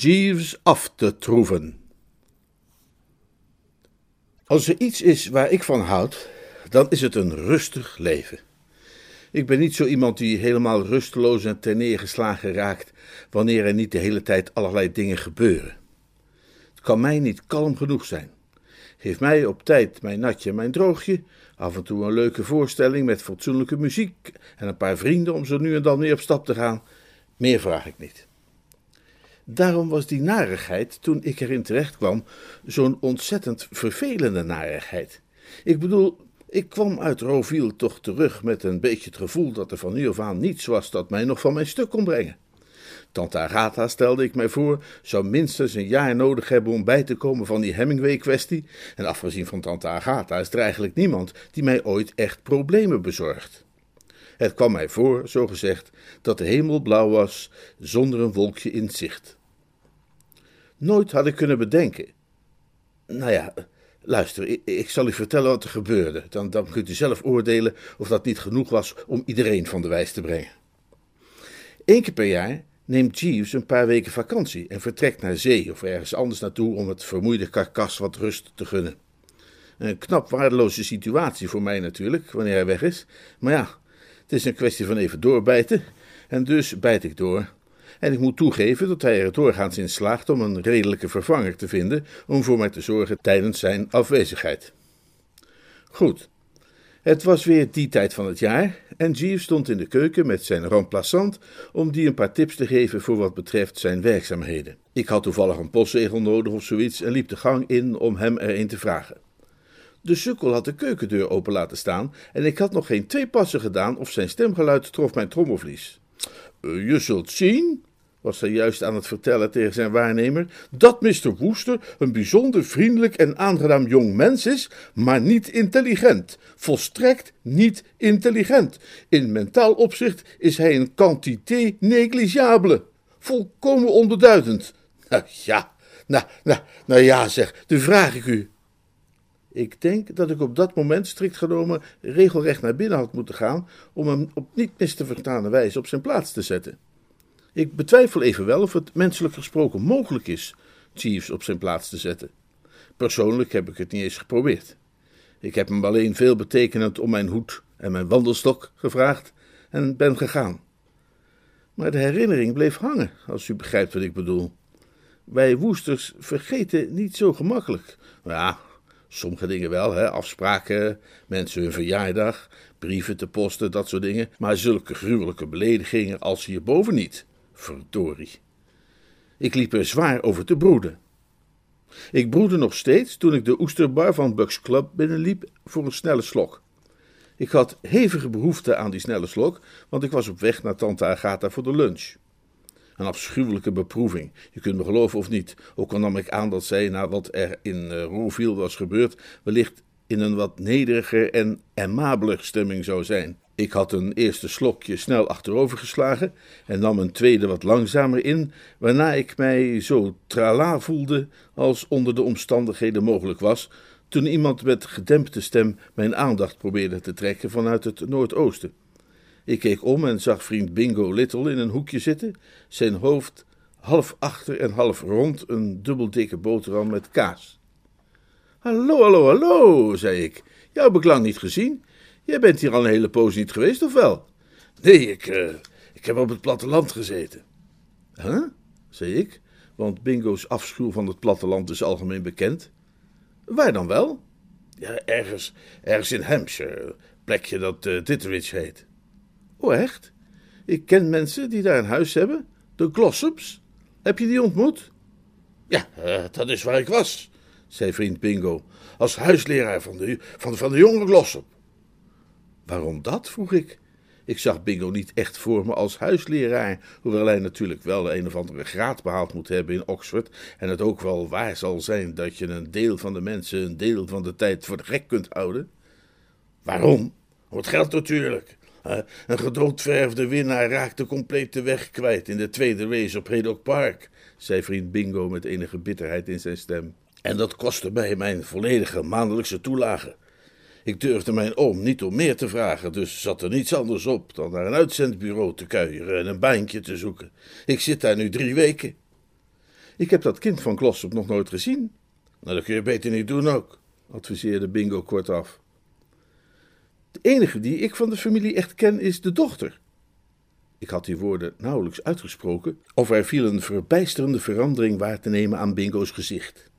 Jeeves af te troeven. Als er iets is waar ik van houd, dan is het een rustig leven. Ik ben niet zo iemand die helemaal rusteloos en terneergeslagen raakt wanneer er niet de hele tijd allerlei dingen gebeuren. Het kan mij niet kalm genoeg zijn. Geef mij op tijd mijn natje en mijn droogje, af en toe een leuke voorstelling met fatsoenlijke muziek en een paar vrienden om zo nu en dan weer op stap te gaan. Meer vraag ik niet. Daarom was die narigheid, toen ik erin terecht kwam, zo'n ontzettend vervelende narigheid. Ik bedoel, ik kwam uit Roville toch terug met een beetje het gevoel dat er van nu af aan niets was dat mij nog van mijn stuk kon brengen. Tante Agatha, stelde ik mij voor, zou minstens een jaar nodig hebben om bij te komen van die Hemingway-kwestie. En afgezien van tante Agatha is er eigenlijk niemand die mij ooit echt problemen bezorgt. Het kwam mij voor, zo gezegd, dat de hemel blauw was, zonder een wolkje in zicht. Nooit had ik kunnen bedenken. Nou ja, luister, ik, ik zal u vertellen wat er gebeurde. Dan, dan kunt u zelf oordelen of dat niet genoeg was om iedereen van de wijs te brengen. Eén keer per jaar neemt Jeeves een paar weken vakantie en vertrekt naar zee of ergens anders naartoe om het vermoeide karkas wat rust te gunnen. Een knap waardeloze situatie voor mij natuurlijk, wanneer hij weg is. Maar ja, het is een kwestie van even doorbijten. En dus bijt ik door. En ik moet toegeven dat hij er doorgaans in slaagt om een redelijke vervanger te vinden om voor mij te zorgen tijdens zijn afwezigheid. Goed. Het was weer die tijd van het jaar en Jeeves stond in de keuken met zijn remplaçant om die een paar tips te geven voor wat betreft zijn werkzaamheden. Ik had toevallig een postzegel nodig of zoiets en liep de gang in om hem er een te vragen. De sukkel had de keukendeur open laten staan en ik had nog geen twee passen gedaan of zijn stemgeluid trof mijn trommelvlies. Uh, je zult zien, was hij juist aan het vertellen tegen zijn waarnemer, dat Mr. Wooster een bijzonder vriendelijk en aangenaam jong mens is, maar niet intelligent. Volstrekt niet intelligent. In mentaal opzicht is hij een quantité negligible. Volkomen onbeduidend. Nou ja, nou, nou, nou ja zeg, dan vraag ik u. Ik denk dat ik op dat moment, strikt genomen, regelrecht naar binnen had moeten gaan om hem op niet mis te vertane wijze op zijn plaats te zetten. Ik betwijfel evenwel of het menselijk gesproken mogelijk is Jeeves op zijn plaats te zetten. Persoonlijk heb ik het niet eens geprobeerd. Ik heb hem alleen veel betekenend om mijn hoed en mijn wandelstok gevraagd en ben gegaan. Maar de herinnering bleef hangen, als u begrijpt wat ik bedoel. Wij woesters vergeten niet zo gemakkelijk. Ja, sommige dingen wel, hè? afspraken, mensen hun verjaardag, brieven te posten, dat soort dingen. Maar zulke gruwelijke beledigingen als hierboven niet. Verdorie. Ik liep er zwaar over te broeden. Ik broedde nog steeds toen ik de oesterbar van Bucks Club binnenliep voor een snelle slok. Ik had hevige behoefte aan die snelle slok, want ik was op weg naar tante Agatha voor de lunch. Een afschuwelijke beproeving, je kunt me geloven of niet, ook al nam ik aan dat zij, na wat er in uh, Roville was gebeurd, wellicht in een wat nederiger en aimabeler stemming zou zijn. Ik had een eerste slokje snel achterover geslagen en nam een tweede wat langzamer in, waarna ik mij zo trala voelde als onder de omstandigheden mogelijk was, toen iemand met gedempte stem mijn aandacht probeerde te trekken vanuit het noordoosten. Ik keek om en zag vriend Bingo Little in een hoekje zitten, zijn hoofd half achter en half rond een dubbeldikke boterham met kaas. Hallo, hallo, hallo, zei ik. Jou heb ik lang niet gezien. Jij bent hier al een hele poos niet geweest, of wel? Nee, ik, uh, ik heb op het platteland gezeten. Huh? zei ik, want Bingo's afschuw van het platteland is algemeen bekend. Waar dan wel? Ja, ergens, ergens in Hampshire, plekje dat uh, Ditteridge heet. Oh, echt? Ik ken mensen die daar een huis hebben, de Glossops. Heb je die ontmoet? Ja, uh, dat is waar ik was, zei vriend Bingo, als huisleraar van de, van, van de jonge Glossop. Waarom dat? vroeg ik. Ik zag Bingo niet echt voor me als huisleraar, hoewel hij natuurlijk wel een of andere graad behaald moet hebben in Oxford en het ook wel waar zal zijn dat je een deel van de mensen een deel van de tijd voor de gek kunt houden. Waarom? Om het geld natuurlijk. Een gedoodverfde winnaar raakt de complete weg kwijt in de tweede race op Hedok Park, zei vriend Bingo met enige bitterheid in zijn stem. En dat kostte mij mijn volledige maandelijkse toelage. Ik durfde mijn oom niet om meer te vragen, dus zat er niets anders op dan naar een uitzendbureau te kuieren en een baantje te zoeken. Ik zit daar nu drie weken. Ik heb dat kind van Glossop nog nooit gezien. Nou, dat kun je beter niet doen ook, adviseerde Bingo kortaf. De enige die ik van de familie echt ken is de dochter. Ik had die woorden nauwelijks uitgesproken, of er viel een verbijsterende verandering waar te nemen aan Bingo's gezicht.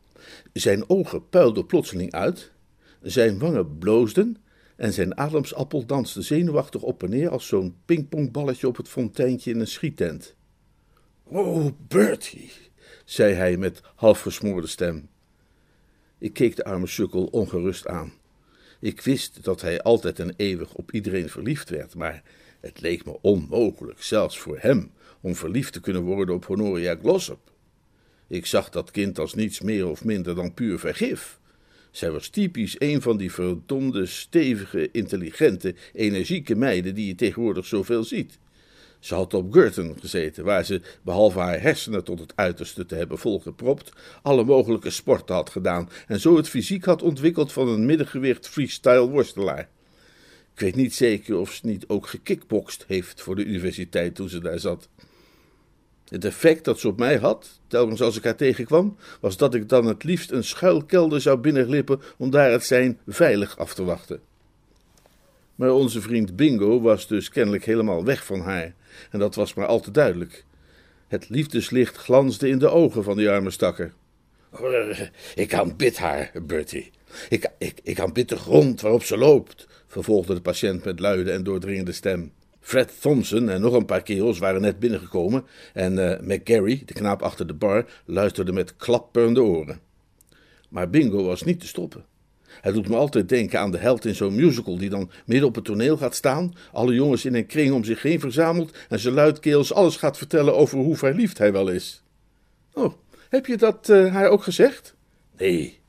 Zijn ogen puilden plotseling uit zijn wangen bloosden en zijn ademsappel danste zenuwachtig op en neer als zo'n pingpongballetje op het fonteintje in een schiettent. Oh, Bertie, zei hij met half versmoorde stem. Ik keek de arme sukkel ongerust aan. Ik wist dat hij altijd en eeuwig op iedereen verliefd werd, maar het leek me onmogelijk, zelfs voor hem, om verliefd te kunnen worden op Honoria Glossop. Ik zag dat kind als niets meer of minder dan puur vergif. Zij was typisch een van die verdomde, stevige, intelligente, energieke meiden die je tegenwoordig zoveel ziet. Ze had op Girton gezeten, waar ze, behalve haar hersenen tot het uiterste te hebben volgepropt, alle mogelijke sporten had gedaan en zo het fysiek had ontwikkeld van een middengewicht freestyle worstelaar. Ik weet niet zeker of ze niet ook gekickbokst heeft voor de universiteit toen ze daar zat. Het effect dat ze op mij had, telkens als ik haar tegenkwam, was dat ik dan het liefst een schuilkelder zou binnenglippen om daar het zijn veilig af te wachten. Maar onze vriend Bingo was dus kennelijk helemaal weg van haar, en dat was maar al te duidelijk. Het liefdeslicht glansde in de ogen van die arme stakker. Ik aanbid haar, Bertie. Ik, ik, ik aanbid de grond waarop ze loopt, vervolgde de patiënt met luide en doordringende stem. Fred Thompson en nog een paar kerels waren net binnengekomen en uh, McGarry, de knaap achter de bar, luisterde met klapperende oren. Maar Bingo was niet te stoppen. Hij doet me altijd denken aan de held in zo'n musical die dan midden op het toneel gaat staan, alle jongens in een kring om zich heen verzamelt en ze luidkeels alles gaat vertellen over hoe verliefd hij wel is. Oh, heb je dat uh, haar ook gezegd? Nee,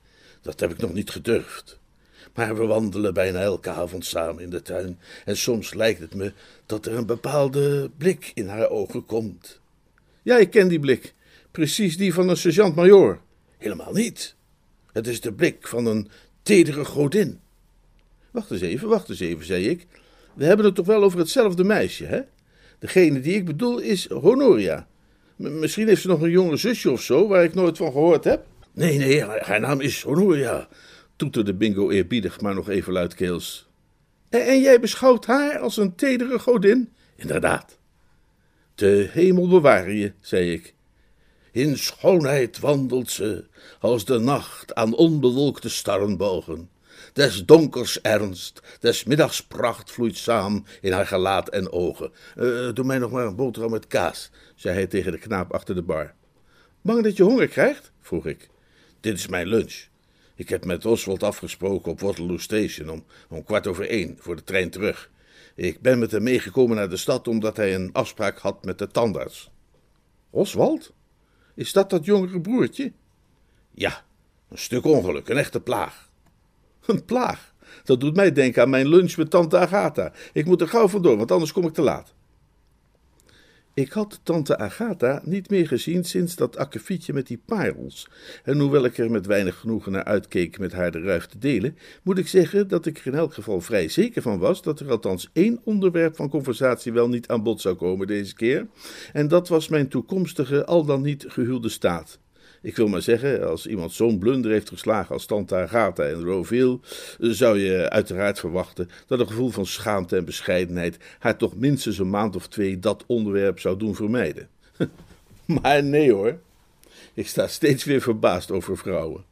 dat heb ik nog niet gedurfd maar we wandelen bijna elke avond samen in de tuin en soms lijkt het me dat er een bepaalde blik in haar ogen komt. Ja, ik ken die blik, precies die van een sergeant-majoor. Helemaal niet. Het is de blik van een tedere godin. Wacht eens even, wacht eens even, zei ik. We hebben het toch wel over hetzelfde meisje, hè? Degene die ik bedoel is Honoria. misschien heeft ze nog een jonge zusje of zo, waar ik nooit van gehoord heb. Nee, nee, haar naam is Honoria toeterde Bingo eerbiedig, maar nog even luidkeels. En, en jij beschouwt haar als een tedere godin? Inderdaad. De hemel beware je, zei ik. In schoonheid wandelt ze, als de nacht aan onbewolkte starrenbogen. Des donkers ernst, des middags pracht vloeit saam in haar gelaat en ogen. Uh, doe mij nog maar een boterham met kaas, zei hij tegen de knaap achter de bar. Bang dat je honger krijgt? vroeg ik. Dit is mijn lunch. Ik heb met Oswald afgesproken op Waterloo Station om, om kwart over één voor de trein terug. Ik ben met hem meegekomen naar de stad omdat hij een afspraak had met de tandarts. Oswald? Is dat dat jongere broertje? Ja, een stuk ongeluk, een echte plaag. Een plaag? Dat doet mij denken aan mijn lunch met tante Agatha. Ik moet er gauw vandoor, want anders kom ik te laat. Ik had tante Agatha niet meer gezien sinds dat akkefietje met die parels. En hoewel ik er met weinig genoegen naar uitkeek met haar de ruif te delen, moet ik zeggen dat ik er in elk geval vrij zeker van was dat er althans één onderwerp van conversatie wel niet aan bod zou komen deze keer. En dat was mijn toekomstige, al dan niet gehuwde staat. Ik wil maar zeggen, als iemand zo'n blunder heeft geslagen als Tante Agatha en Roville, zou je uiteraard verwachten dat een gevoel van schaamte en bescheidenheid haar toch minstens een maand of twee dat onderwerp zou doen vermijden. maar nee hoor, ik sta steeds weer verbaasd over vrouwen.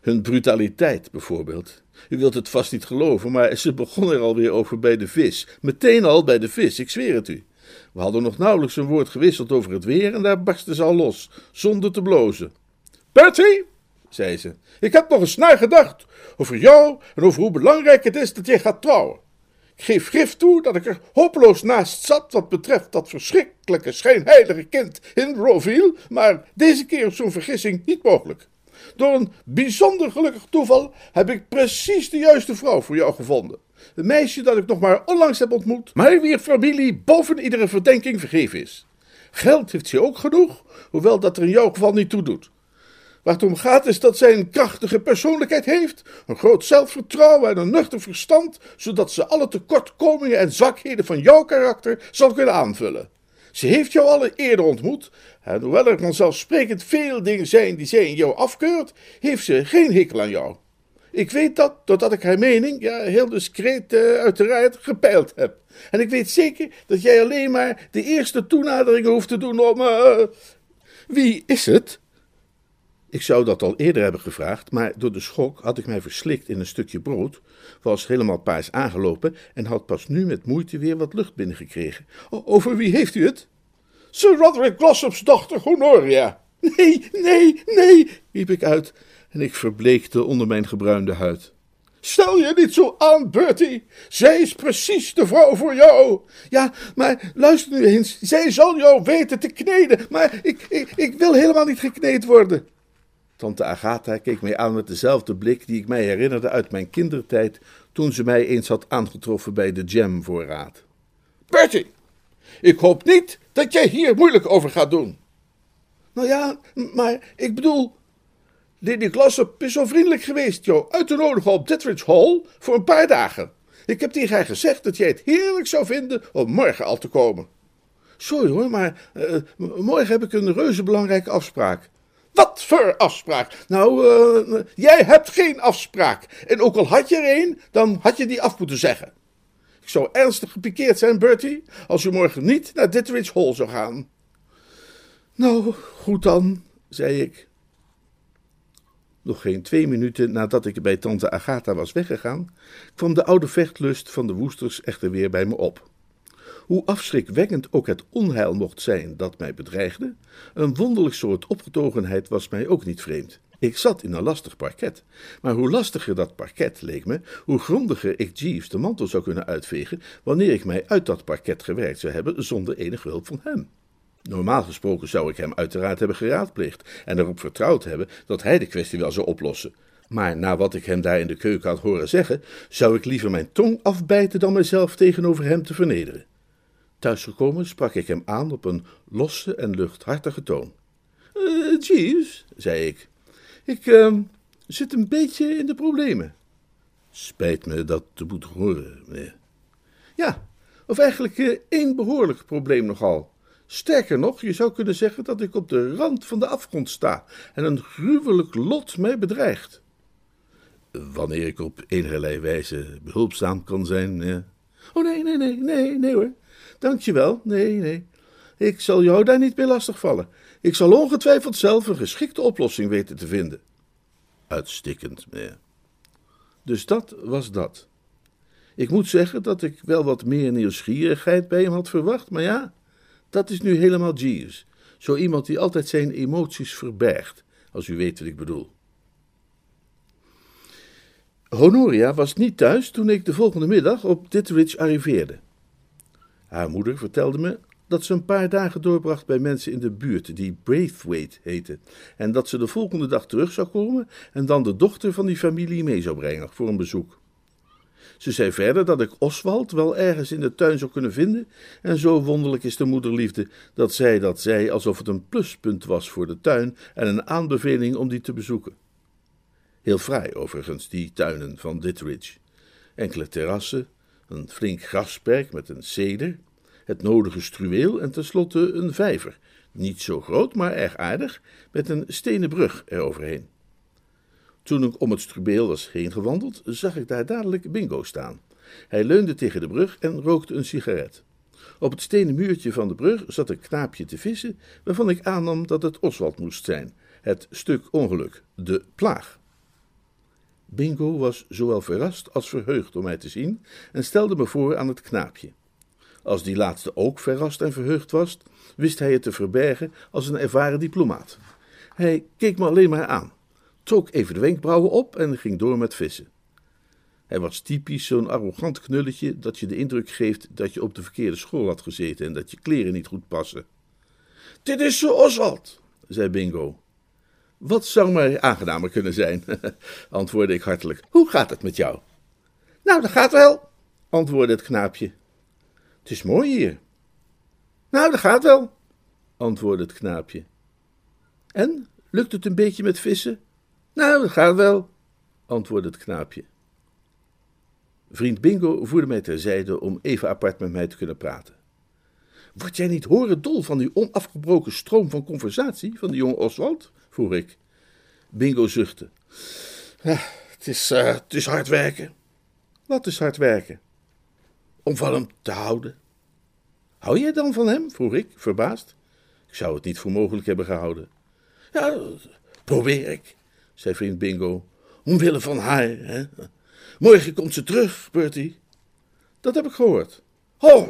Hun brutaliteit bijvoorbeeld. U wilt het vast niet geloven, maar ze begon er alweer over bij de vis. Meteen al bij de vis, ik zweer het u. We hadden nog nauwelijks een woord gewisseld over het weer en daar barstte ze al los, zonder te blozen. Bertie, zei ze, ik heb nog eens naar gedacht over jou en over hoe belangrijk het is dat jij gaat trouwen. Ik geef grif toe dat ik er hopeloos naast zat wat betreft dat verschrikkelijke schijnheilige kind in Roville, maar deze keer is zo'n vergissing niet mogelijk. Door een bijzonder gelukkig toeval heb ik precies de juiste vrouw voor jou gevonden. Een meisje dat ik nog maar onlangs heb ontmoet, maar wier familie boven iedere verdenking vergeven is. Geld heeft ze ook genoeg, hoewel dat er in jouw geval niet toe doet. Waar het om gaat is dat zij een krachtige persoonlijkheid heeft, een groot zelfvertrouwen en een nuchter verstand, zodat ze alle tekortkomingen en zwakheden van jouw karakter zal kunnen aanvullen. Ze heeft jou al eerder ontmoet, en hoewel er vanzelfsprekend veel dingen zijn die zij in jou afkeurt, heeft ze geen hekel aan jou. Ik weet dat doordat ik haar mening, ja, heel discreet uh, uiteraard, gepeild heb. En ik weet zeker dat jij alleen maar de eerste toenadering hoeft te doen om. Uh... Wie is het? Ik zou dat al eerder hebben gevraagd, maar door de schok had ik mij verslikt in een stukje brood, was helemaal paars aangelopen en had pas nu met moeite weer wat lucht binnengekregen. Over wie heeft u het? Sir Roderick Glossop's dochter Honoria. Nee, nee, nee, riep ik uit en ik verbleekte onder mijn gebruinde huid. Stel je niet zo aan, Bertie. Zij is precies de vrouw voor jou. Ja, maar luister nu eens. Zij zal jou weten te kneden. Maar ik, ik, ik wil helemaal niet gekneed worden. Tante Agatha keek mij aan met dezelfde blik die ik mij herinnerde uit mijn kindertijd toen ze mij eens had aangetroffen bij de jamvoorraad. Bertie, ik hoop niet dat jij hier moeilijk over gaat doen. Nou ja, maar ik bedoel, Lady Glossop is zo vriendelijk geweest jou uit te nodigen op Ditridge Hall voor een paar dagen. Ik heb tegen haar gezegd dat jij het heerlijk zou vinden om morgen al te komen. Sorry hoor, maar uh, morgen heb ik een reuze belangrijke afspraak. Wat voor afspraak? Nou, uh, jij hebt geen afspraak. En ook al had je er een, dan had je die af moeten zeggen. Ik zou ernstig gepikeerd zijn, Bertie, als je morgen niet naar Ditridge Hall zou gaan. Nou, goed dan, zei ik. Nog geen twee minuten nadat ik bij tante Agatha was weggegaan, kwam de oude vechtlust van de woesters echter weer bij me op. Hoe afschrikwekkend ook het onheil mocht zijn dat mij bedreigde, een wonderlijk soort opgetogenheid was mij ook niet vreemd. Ik zat in een lastig parket, maar hoe lastiger dat parket leek me, hoe grondiger ik Jeeves de mantel zou kunnen uitvegen wanneer ik mij uit dat parket gewerkt zou hebben zonder enige hulp van hem. Normaal gesproken zou ik hem uiteraard hebben geraadpleegd en erop vertrouwd hebben dat hij de kwestie wel zou oplossen. Maar na wat ik hem daar in de keuken had horen zeggen, zou ik liever mijn tong afbijten dan mezelf tegenover hem te vernederen. Thuisgekomen sprak ik hem aan op een losse en luchthartige toon. Uh, Jeeves, zei ik, ik uh, zit een beetje in de problemen. Spijt me dat te moeten horen, meneer. Ja, of eigenlijk uh, één behoorlijk probleem nogal. Sterker nog, je zou kunnen zeggen dat ik op de rand van de afgrond sta en een gruwelijk lot mij bedreigt. Wanneer ik op enige wijze behulpzaam kan zijn. Oh nee, nee, nee, nee, nee hoor. Dankjewel. Nee, nee. Ik zal jou daar niet meer lastigvallen. Ik zal ongetwijfeld zelf een geschikte oplossing weten te vinden. Uitstekend, meneer. Dus dat was dat. Ik moet zeggen dat ik wel wat meer nieuwsgierigheid bij hem had verwacht, maar ja, dat is nu helemaal Jeeves. Zo iemand die altijd zijn emoties verbergt, als u weet wat ik bedoel. Honoria was niet thuis toen ik de volgende middag op Ditteridge arriveerde. Haar moeder vertelde me dat ze een paar dagen doorbracht bij mensen in de buurt die Braithwaite heten, en dat ze de volgende dag terug zou komen en dan de dochter van die familie mee zou brengen voor een bezoek. Ze zei verder dat ik Oswald wel ergens in de tuin zou kunnen vinden, en zo wonderlijk is de moederliefde dat zij dat zei alsof het een pluspunt was voor de tuin en een aanbeveling om die te bezoeken. Heel fraai overigens, die tuinen van Ditridge. Enkele terrassen, een flink grasperk met een ceder, het nodige struweel en tenslotte een vijver, niet zo groot, maar erg aardig, met een stenen brug eroverheen. Toen ik om het strubeel was heen gewandeld, zag ik daar dadelijk Bingo staan. Hij leunde tegen de brug en rookte een sigaret. Op het stenen muurtje van de brug zat een knaapje te vissen, waarvan ik aannam dat het Oswald moest zijn, het stuk ongeluk, de plaag. Bingo was zowel verrast als verheugd om mij te zien en stelde me voor aan het knaapje. Als die laatste ook verrast en verheugd was, wist hij het te verbergen als een ervaren diplomaat. Hij keek me alleen maar aan trok even de wenkbrauwen op en ging door met vissen. Hij was typisch zo'n arrogant knulletje dat je de indruk geeft dat je op de verkeerde school had gezeten en dat je kleren niet goed passen. Dit is zo Oswald, zei Bingo. Wat zou mij aangenamer kunnen zijn, antwoordde ik hartelijk. Hoe gaat het met jou? Nou, dat gaat wel, antwoordde het knaapje. Het is mooi hier. Nou, dat gaat wel, antwoordde het knaapje. En, lukt het een beetje met vissen? Nou, dat gaat wel, antwoordde het knaapje. Vriend Bingo voerde mij terzijde om even apart met mij te kunnen praten. Word jij niet horen dol van die onafgebroken stroom van conversatie van die jonge Oswald? Vroeg ik. Bingo zuchtte. Het, is, uh, het is hard werken. Wat is hard werken? Om van hem te houden. Hou jij dan van hem? vroeg ik, verbaasd. Ik zou het niet voor mogelijk hebben gehouden. Ja, probeer ik, zei vriend Bingo. Omwille van haar, hè? Morgen komt ze terug, Bertie. Dat heb ik gehoord. Oh,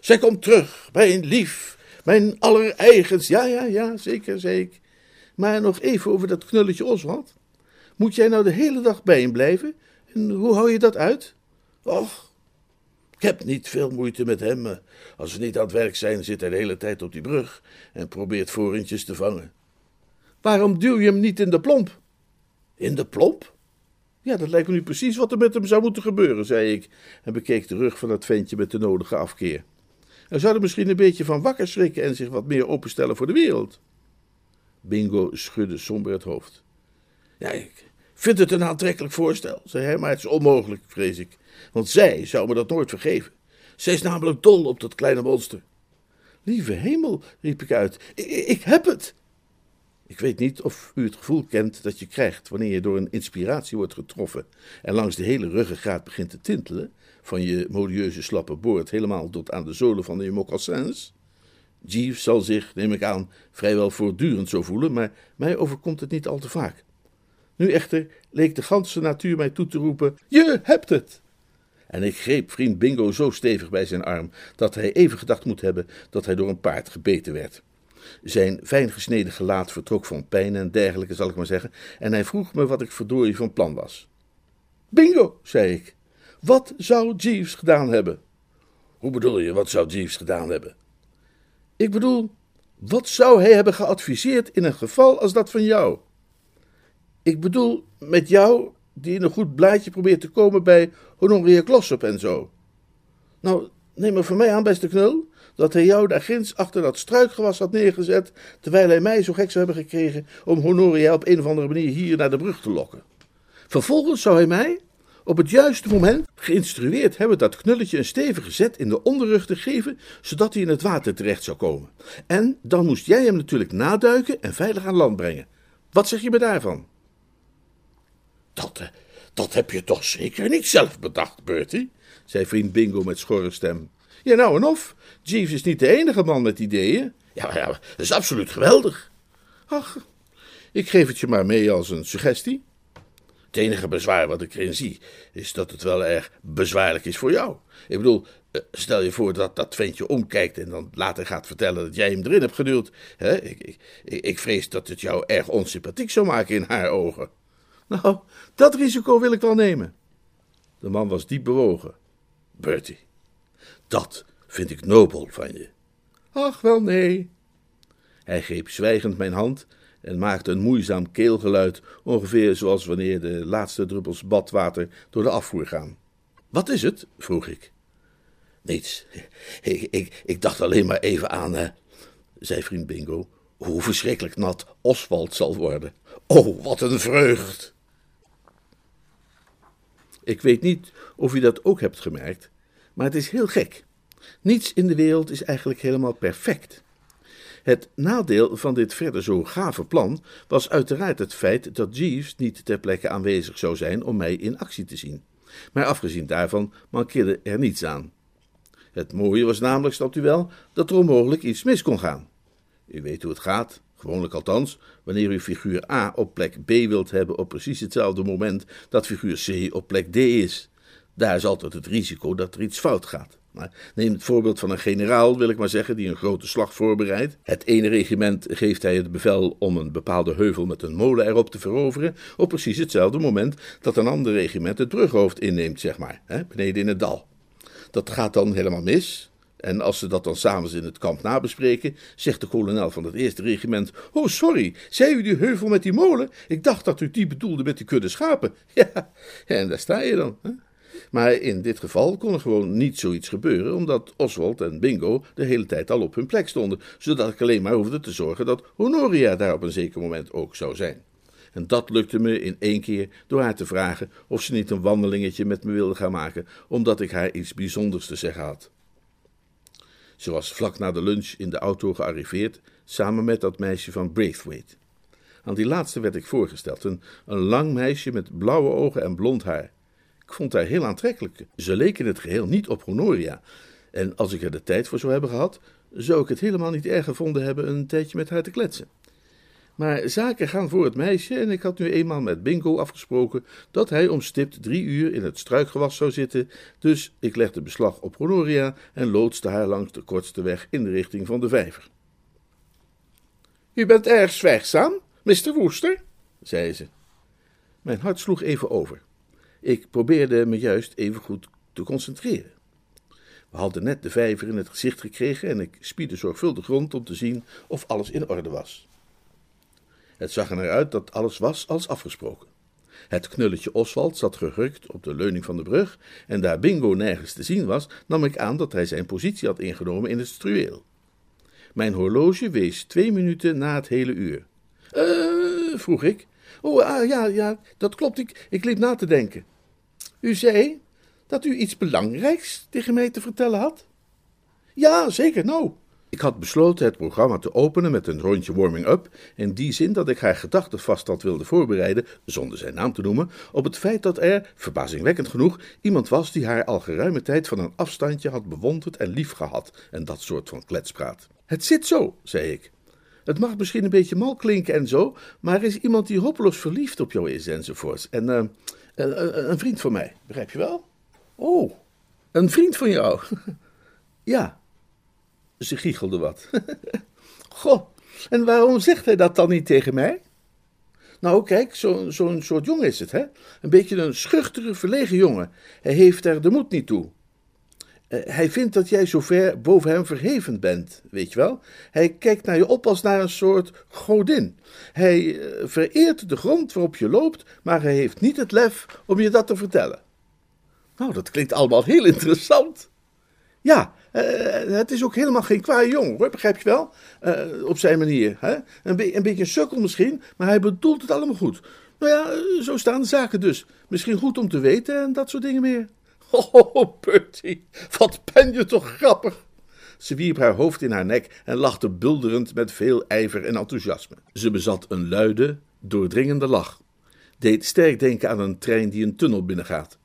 zij komt terug, mijn lief, mijn allereigens. Ja, ja, ja, zeker, ik. Maar nog even over dat knulletje Oswald. Moet jij nou de hele dag bij hem blijven? En hoe hou je dat uit? Och, ik heb niet veel moeite met hem. Als we niet aan het werk zijn, zit hij de hele tijd op die brug en probeert voorentjes te vangen. Waarom duw je hem niet in de plomp? In de plomp? Ja, dat lijkt me nu precies wat er met hem zou moeten gebeuren, zei ik en bekeek de rug van dat ventje met de nodige afkeer. Hij zou er misschien een beetje van wakker schrikken en zich wat meer openstellen voor de wereld. Bingo schudde somber het hoofd. Ja, ik vind het een aantrekkelijk voorstel, zei hij, maar het is onmogelijk, vrees ik. Want zij zou me dat nooit vergeven. Zij is namelijk dol op dat kleine monster. Lieve hemel, riep ik uit, ik, ik heb het. Ik weet niet of u het gevoel kent dat je krijgt wanneer je door een inspiratie wordt getroffen en langs de hele ruggengraat begint te tintelen, van je modieuze slappe boord helemaal tot aan de zolen van je mocassins. Jeeves zal zich, neem ik aan, vrijwel voortdurend zo voelen, maar mij overkomt het niet al te vaak. Nu echter leek de ganse natuur mij toe te roepen: Je hebt het! En ik greep vriend Bingo zo stevig bij zijn arm dat hij even gedacht moet hebben dat hij door een paard gebeten werd. Zijn fijn gesneden gelaat vertrok van pijn en dergelijke, zal ik maar zeggen, en hij vroeg me wat ik verdorie van plan was. Bingo, zei ik, wat zou Jeeves gedaan hebben? Hoe bedoel je, wat zou Jeeves gedaan hebben? Ik bedoel, wat zou hij hebben geadviseerd in een geval als dat van jou? Ik bedoel, met jou, die in een goed blaadje probeert te komen bij Honoria Glossop en zo. Nou, neem maar van mij aan, beste knul, dat hij jou daar ginds achter dat struikgewas had neergezet, terwijl hij mij zo gek zou hebben gekregen om Honoria op een of andere manier hier naar de brug te lokken. Vervolgens zou hij mij, op het juiste moment geïnstrueerd hebben dat knulletje een stevige zet in de onderrug te geven, zodat hij in het water terecht zou komen. En dan moest jij hem natuurlijk naduiken en veilig aan land brengen. Wat zeg je me daarvan? Dat, eh, dat heb je toch zeker niet zelf bedacht, Bertie? zei vriend Bingo met schorre stem. Ja, nou en of. Jeeves is niet de enige man met ideeën. Ja, ja, dat is absoluut geweldig. Ach, ik geef het je maar mee als een suggestie. Het enige bezwaar wat ik erin zie, is dat het wel erg bezwaarlijk is voor jou. Ik bedoel, eh, stel je voor dat dat ventje omkijkt en dan later gaat vertellen dat jij hem erin hebt geduwd. Ik, ik, ik vrees dat het jou erg onsympathiek zou maken in haar ogen. Nou, dat risico wil ik wel nemen. De man was diep bewogen. Bertie, dat vind ik nobel van je. Ach, wel nee. Hij greep zwijgend mijn hand en maakte een moeizaam keelgeluid, ongeveer zoals wanneer de laatste druppels badwater door de afvoer gaan. Wat is het? vroeg ik. Niets. Ik, ik, dacht alleen maar even aan, eh, zei vriend Bingo, hoe verschrikkelijk nat Oswald zal worden. Oh, wat een vreugd! Ik weet niet of u dat ook hebt gemerkt, maar het is heel gek. Niets in de wereld is eigenlijk helemaal perfect. Het nadeel van dit verder zo gave plan was uiteraard het feit dat Jeeves niet ter plekke aanwezig zou zijn om mij in actie te zien. Maar afgezien daarvan mankeerde er niets aan. Het mooie was namelijk, snapt u wel, dat er onmogelijk iets mis kon gaan. U weet hoe het gaat, gewoonlijk althans, wanneer u figuur A op plek B wilt hebben op precies hetzelfde moment dat figuur C op plek D is. Daar is altijd het risico dat er iets fout gaat. Neem het voorbeeld van een generaal, wil ik maar zeggen, die een grote slag voorbereidt. Het ene regiment geeft hij het bevel om een bepaalde heuvel met een molen erop te veroveren, op precies hetzelfde moment dat een ander regiment het brughoofd inneemt, zeg maar, hè, beneden in het dal. Dat gaat dan helemaal mis, en als ze dat dan s'avonds in het kamp nabespreken, zegt de kolonel van het eerste regiment: Oh, sorry, zei u die heuvel met die molen? Ik dacht dat u die bedoelde met die kudde schapen. Ja, en daar sta je dan. Hè? Maar in dit geval kon er gewoon niet zoiets gebeuren, omdat Oswald en Bingo de hele tijd al op hun plek stonden, zodat ik alleen maar hoefde te zorgen dat Honoria daar op een zeker moment ook zou zijn. En dat lukte me in één keer door haar te vragen of ze niet een wandelingetje met me wilde gaan maken, omdat ik haar iets bijzonders te zeggen had. Ze was vlak na de lunch in de auto gearriveerd, samen met dat meisje van Braithwaite. Aan die laatste werd ik voorgesteld, een, een lang meisje met blauwe ogen en blond haar. Vond haar heel aantrekkelijk. Ze leek in het geheel niet op Honoria. En als ik er de tijd voor zou hebben gehad, zou ik het helemaal niet erg gevonden hebben een tijdje met haar te kletsen. Maar zaken gaan voor het meisje en ik had nu eenmaal met Bingo afgesproken dat hij om stipt drie uur in het struikgewas zou zitten, dus ik legde beslag op Honoria en loodste haar langs de kortste weg in de richting van de vijver. U bent erg zwijgzaam, Mr. Woester, zei ze. Mijn hart sloeg even over. Ik probeerde me juist even goed te concentreren. We hadden net de vijver in het gezicht gekregen en ik spiedde zorgvuldig rond om te zien of alles in orde was. Het zag er naar uit dat alles was als afgesproken. Het knulletje Oswald zat gehurkt op de leuning van de brug, en daar Bingo nergens te zien was, nam ik aan dat hij zijn positie had ingenomen in het struweel. Mijn horloge wees twee minuten na het hele uur. Eh, vroeg ik. Oh, ah, ja, ja, dat klopt, ik, ik liep na te denken. U zei dat u iets belangrijks tegen mij te vertellen had? Ja, zeker, nou. Ik had besloten het programma te openen met een rondje warming-up, in die zin dat ik haar gedachten vast had wilde voorbereiden, zonder zijn naam te noemen, op het feit dat er, verbazingwekkend genoeg, iemand was die haar al geruime tijd van een afstandje had bewonderd en lief gehad, en dat soort van kletspraat. Het zit zo, zei ik. Het mag misschien een beetje mal klinken en zo, maar er is iemand die hopeloos verliefd op jou is enzovoorts. En uh, een vriend van mij, begrijp je wel? Oh, een vriend van jou? ja. Ze giechelde wat. Goh, en waarom zegt hij dat dan niet tegen mij? Nou, kijk, zo'n zo soort jongen is het, hè? Een beetje een schuchtere, verlegen jongen. Hij heeft er de moed niet toe. Uh, hij vindt dat jij zo ver boven hem verheven bent, weet je wel? Hij kijkt naar je op als naar een soort godin. Hij uh, vereert de grond waarop je loopt, maar hij heeft niet het lef om je dat te vertellen. Nou, dat klinkt allemaal heel interessant. Ja, uh, het is ook helemaal geen kwaaie jongen, hoor, begrijp je wel? Op zijn manier. Hè? Een, een, beetje een sukkel misschien, maar hij bedoelt het allemaal goed. Nou ja, eh, zo staan de zaken dus. Misschien goed om te weten en dat soort dingen meer. Oh, Bertie, wat ben je toch grappig. Ze wierp haar hoofd in haar nek en lachte bulderend met veel ijver en enthousiasme. Ze bezat een luide, doordringende lach. Deed sterk denken aan een trein die een tunnel binnengaat.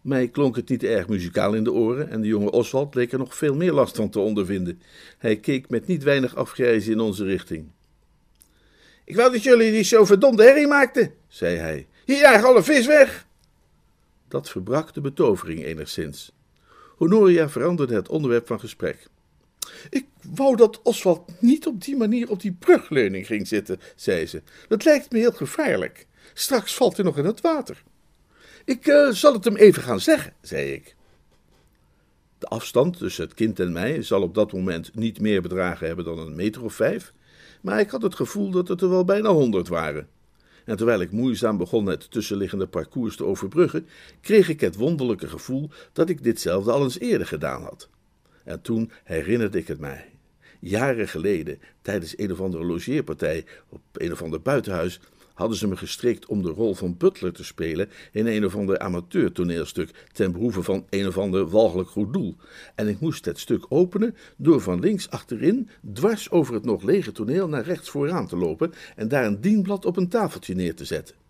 Mij klonk het niet erg muzikaal in de oren en de jonge Oswald leek er nog veel meer last van te ondervinden. Hij keek met niet weinig afgrijzen in onze richting. Ik wou dat jullie die zo verdomde herrie maakten, zei hij. Hier jaag alle vis weg! Dat verbrak de betovering enigszins. Honoria veranderde het onderwerp van gesprek. Ik wou dat Oswald niet op die manier op die brugleuning ging zitten, zei ze. Dat lijkt me heel gevaarlijk. Straks valt hij nog in het water. Ik uh, zal het hem even gaan zeggen, zei ik. De afstand tussen het kind en mij zal op dat moment niet meer bedragen hebben dan een meter of vijf, maar ik had het gevoel dat het er wel bijna honderd waren. En terwijl ik moeizaam begon het tussenliggende parcours te overbruggen, kreeg ik het wonderlijke gevoel dat ik ditzelfde al eens eerder gedaan had. En toen herinnerde ik het mij. Jaren geleden, tijdens een of andere logeerpartij op een of ander buitenhuis, hadden ze me gestrikt om de rol van butler te spelen in een of ander amateurtoneelstuk ten behoeve van een of ander walgelijk goed doel. En ik moest het stuk openen door van links achterin dwars over het nog lege toneel naar rechts vooraan te lopen en daar een dienblad op een tafeltje neer te zetten.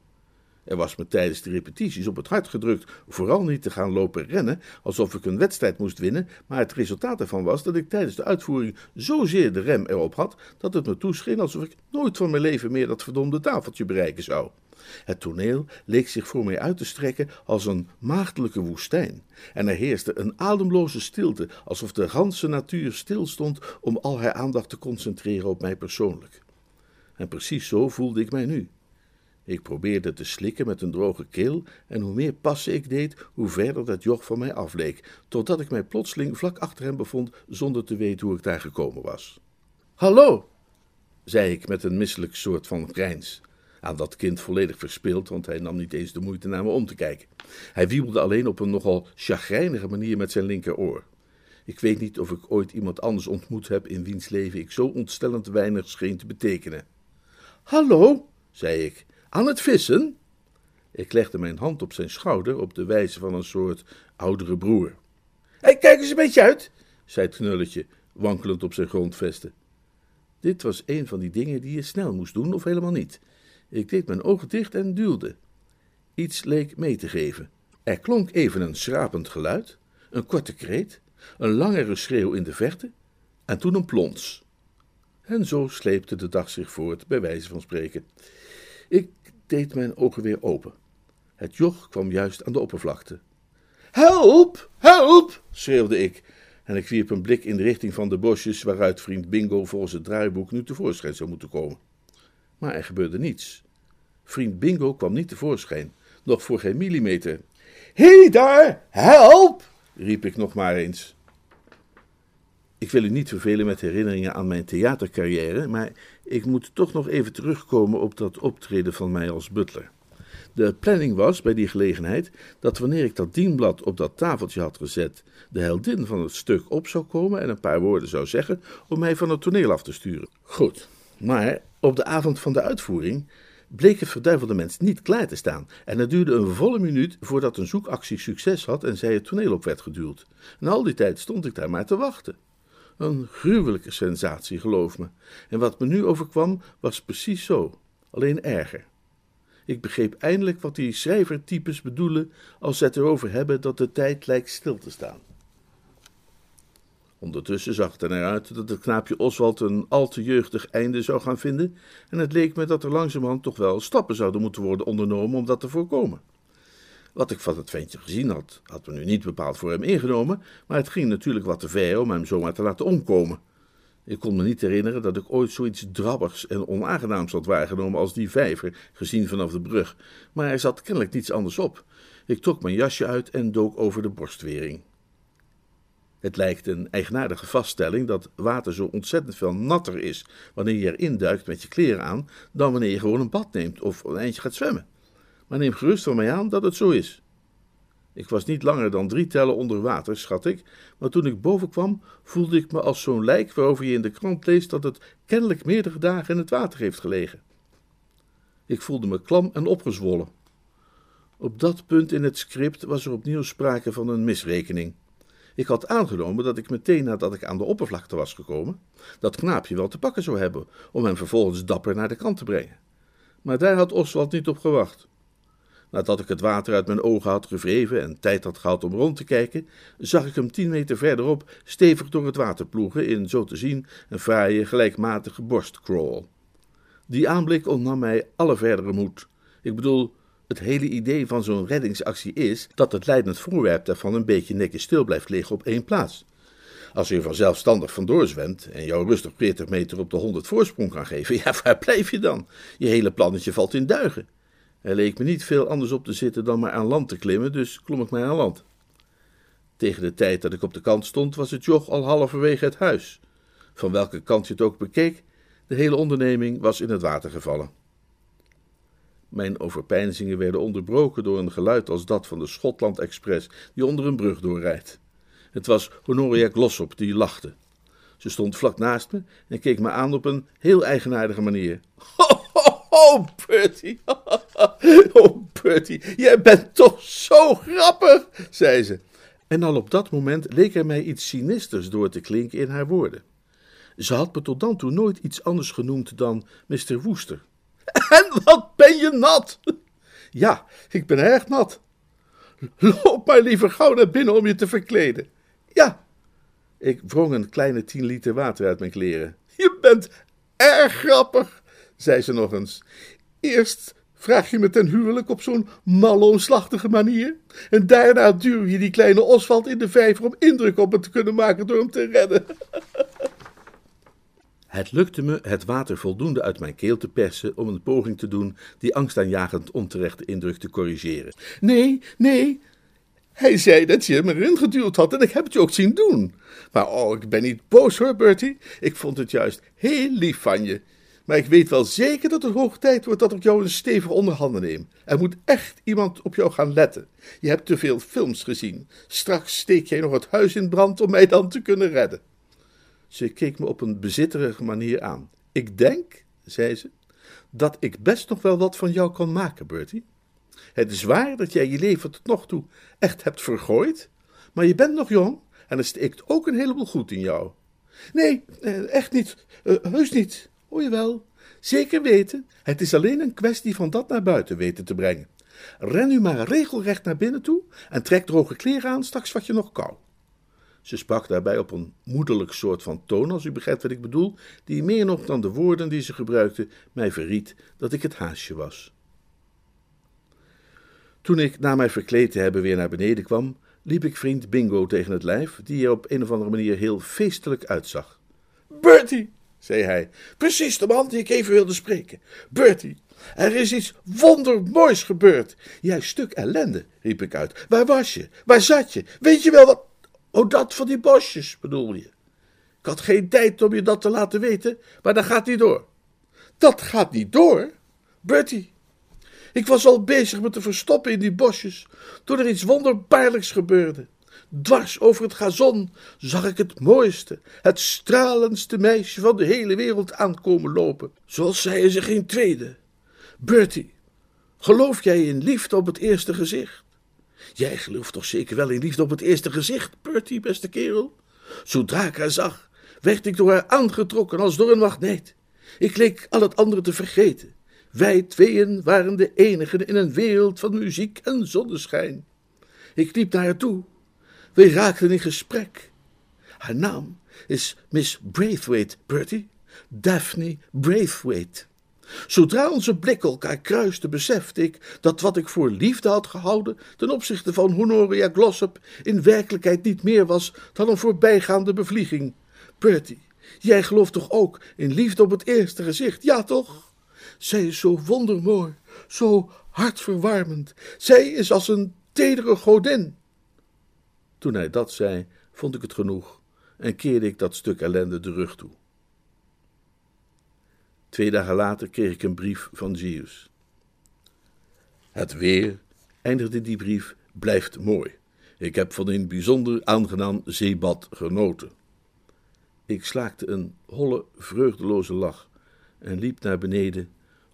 Er was me tijdens de repetities op het hart gedrukt vooral niet te gaan lopen rennen alsof ik een wedstrijd moest winnen, maar het resultaat ervan was dat ik tijdens de uitvoering zozeer de rem erop had dat het me toescheen alsof ik nooit van mijn leven meer dat verdomde tafeltje bereiken zou. Het toneel leek zich voor mij uit te strekken als een maagdelijke woestijn, en er heerste een ademloze stilte, alsof de ganse natuur stilstond om al haar aandacht te concentreren op mij persoonlijk. En precies zo voelde ik mij nu. Ik probeerde te slikken met een droge keel, en hoe meer passen ik deed, hoe verder dat joch van mij afleek, totdat ik mij plotseling vlak achter hem bevond, zonder te weten hoe ik daar gekomen was. Hallo, zei ik met een misselijk soort van grijns. Aan dat kind volledig verspeeld, want hij nam niet eens de moeite naar me om te kijken. Hij wiebelde alleen op een nogal chagrijnige manier met zijn linkeroor. Ik weet niet of ik ooit iemand anders ontmoet heb in wiens leven ik zo ontstellend weinig scheen te betekenen. Hallo, zei ik, aan het vissen? Ik legde mijn hand op zijn schouder op de wijze van een soort oudere broer. Hé, kijk eens een beetje uit, zei het knulletje, wankelend op zijn grondvesten. Dit was een van die dingen die je snel moest doen of helemaal niet. Ik deed mijn ogen dicht en duwde. Iets leek mee te geven. Er klonk even een schrapend geluid, een korte kreet, een langere schreeuw in de verte en toen een plons. En zo sleepte de dag zich voort, bij wijze van spreken. Ik deed mijn ogen weer open. Het joch kwam juist aan de oppervlakte. Help! Help! schreeuwde ik, en ik wierp een blik in de richting van de bosjes waaruit vriend Bingo volgens het draaiboek nu tevoorschijn zou moeten komen. Maar er gebeurde niets. Vriend Bingo kwam niet tevoorschijn, nog voor geen millimeter. Hé daar, help! riep ik nog maar eens. Ik wil u niet vervelen met herinneringen aan mijn theatercarrière, maar ik moet toch nog even terugkomen op dat optreden van mij als butler. De planning was bij die gelegenheid dat wanneer ik dat dienblad op dat tafeltje had gezet, de heldin van het stuk op zou komen en een paar woorden zou zeggen om mij van het toneel af te sturen. Goed, maar op de avond van de uitvoering bleek het verduivelde mens niet klaar te staan en het duurde een volle minuut voordat een zoekactie succes had en zij het toneel op werd geduwd. En al die tijd stond ik daar maar te wachten. Een gruwelijke sensatie, geloof me. En wat me nu overkwam, was precies zo, alleen erger. Ik begreep eindelijk wat die schrijvertypes bedoelen als ze het erover hebben dat de tijd lijkt stil te staan. Ondertussen zag het er naar uit dat het knaapje Oswald een al te jeugdig einde zou gaan vinden, en het leek me dat er langzamerhand toch wel stappen zouden moeten worden ondernomen om dat te voorkomen. Wat ik van het ventje gezien had, had me nu niet bepaald voor hem ingenomen, maar het ging natuurlijk wat te ver om hem zomaar te laten omkomen. Ik kon me niet herinneren dat ik ooit zoiets drabbigs en onaangenaams had waargenomen als die vijver, gezien vanaf de brug, maar er zat kennelijk niets anders op. Ik trok mijn jasje uit en dook over de borstwering. Het lijkt een eigenaardige vaststelling dat water zo ontzettend veel natter is wanneer je erin duikt met je kleren aan, dan wanneer je gewoon een bad neemt of een eindje gaat zwemmen. Maar neem gerust van mij aan dat het zo is. Ik was niet langer dan drie tellen onder water, schat ik, maar toen ik boven kwam, voelde ik me als zo'n lijk waarover je in de krant leest dat het kennelijk meerdere dagen in het water heeft gelegen. Ik voelde me klam en opgezwollen. Op dat punt in het script was er opnieuw sprake van een misrekening. Ik had aangenomen dat ik meteen nadat ik aan de oppervlakte was gekomen, dat knaapje wel te pakken zou hebben, om hem vervolgens dapper naar de kant te brengen. Maar daar had Oswald niet op gewacht. Nadat ik het water uit mijn ogen had gewreven en tijd had gehad om rond te kijken, zag ik hem tien meter verderop stevig door het water ploegen in, zo te zien, een fraaie, gelijkmatige borstcrawl. Die aanblik ontnam mij alle verdere moed. Ik bedoel, het hele idee van zo'n reddingsactie is dat het leidend voorwerp daarvan een beetje netjes stil blijft liggen op één plaats. Als je vanzelfstandig vandoor zwemt en jou rustig 40 meter op de 100 voorsprong kan geven, ja, waar blijf je dan? Je hele plannetje valt in duigen. Er leek me niet veel anders op te zitten dan maar aan land te klimmen, dus klom ik maar aan land. Tegen de tijd dat ik op de kant stond, was het joch al halverwege het huis. Van welke kant je het ook bekeek, de hele onderneming was in het water gevallen. Mijn overpeinzingen werden onderbroken door een geluid als dat van de Schotland Express die onder een brug doorrijdt. Het was Honoria Glossop die lachte. Ze stond vlak naast me en keek me aan op een heel eigenaardige manier. Ho, ho, ho. Oh, Bertie, jij bent toch zo grappig, zei ze. En al op dat moment leek er mij iets sinisters door te klinken in haar woorden. Ze had me tot dan toe nooit iets anders genoemd dan Mr. Woester. En wat ben je nat! Ja, ik ben erg nat. Loop maar liever gauw naar binnen om je te verkleden. Ja. Ik wrong een kleine tien liter water uit mijn kleren. Je bent erg grappig, zei ze nog eens. Eerst vraag je me ten huwelijk op zo'n malloomslachtige manier. En daarna duw je die kleine Oswald in de vijver om indruk op me te kunnen maken door hem te redden. Het lukte me het water voldoende uit mijn keel te persen om een poging te doen die angstaanjagend onterechte indruk te corrigeren. Nee, nee. Hij zei dat je hem erin geduwd had en ik heb het je ook zien doen. Maar oh, ik ben niet boos hoor, Bertie. Ik vond het juist heel lief van je. Maar ik weet wel zeker dat het hoog tijd wordt dat ik jou een stevig onderhanden neem. Er moet echt iemand op jou gaan letten. Je hebt te veel films gezien. Straks steek jij nog het huis in brand om mij dan te kunnen redden. Ze keek me op een bezitterige manier aan. Ik denk, zei ze, dat ik best nog wel wat van jou kan maken, Bertie. Het is waar dat jij je leven tot nog toe echt hebt vergooid, maar je bent nog jong en er steekt ook een heleboel goed in jou. Nee, eh, echt niet, uh, heus niet. Hoor je wel? Zeker weten. Het is alleen een kwestie van dat naar buiten weten te brengen. Ren nu maar regelrecht naar binnen toe en trek droge kleren aan, straks wat je nog kou. Ze sprak daarbij op een moederlijk soort van toon, als u begrijpt wat ik bedoel, die meer nog dan de woorden die ze gebruikte mij verried dat ik het haasje was. Toen ik na mij verkleed te hebben weer naar beneden kwam, liep ik vriend Bingo tegen het lijf, die er op een of andere manier heel feestelijk uitzag. Bertie, zei hij, precies de man die ik even wilde spreken. Bertie, er is iets wondermoois gebeurd. Jij stuk ellende, riep ik uit. Waar was je? Waar zat je? Weet je wel wat? Oh, dat van die bosjes, bedoel je? Ik had geen tijd om je dat te laten weten, maar dat gaat niet door. Dat gaat niet door? Bertie, ik was al bezig me te verstoppen in die bosjes, toen er iets wonderbaarlijks gebeurde. Dwars over het gazon zag ik het mooiste, het stralendste meisje van de hele wereld aankomen lopen, zoals zij zich geen tweede. Bertie, geloof jij in liefde op het eerste gezicht? Jij gelooft toch zeker wel in liefde op het eerste gezicht, Bertie, beste kerel? Zodra ik haar zag, werd ik door haar aangetrokken als door een magneet. Ik leek al het andere te vergeten. Wij tweeën waren de enigen in een wereld van muziek en zonneschijn. Ik liep naar haar toe. We raakten in gesprek. Haar naam is Miss Braithwaite, Bertie. Daphne Braithwaite. Zodra onze blikken elkaar kruisten, besefte ik dat wat ik voor liefde had gehouden ten opzichte van Honoria Glossop in werkelijkheid niet meer was dan een voorbijgaande bevlieging. Bertie, jij gelooft toch ook in liefde op het eerste gezicht, ja toch? Zij is zo wondermooi, zo hartverwarmend. Zij is als een tedere godin. Toen hij dat zei, vond ik het genoeg en keerde ik dat stuk ellende de rug toe. Twee dagen later kreeg ik een brief van Zeus. Het weer, eindigde die brief, blijft mooi. Ik heb van een bijzonder aangenaam zeebad genoten. Ik slaakte een holle, vreugdeloze lach en liep naar beneden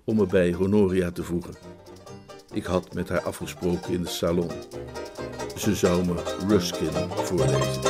om me bij Honoria te voegen. Ik had met haar afgesproken in de salon. Ze zou me Ruskin voorlezen.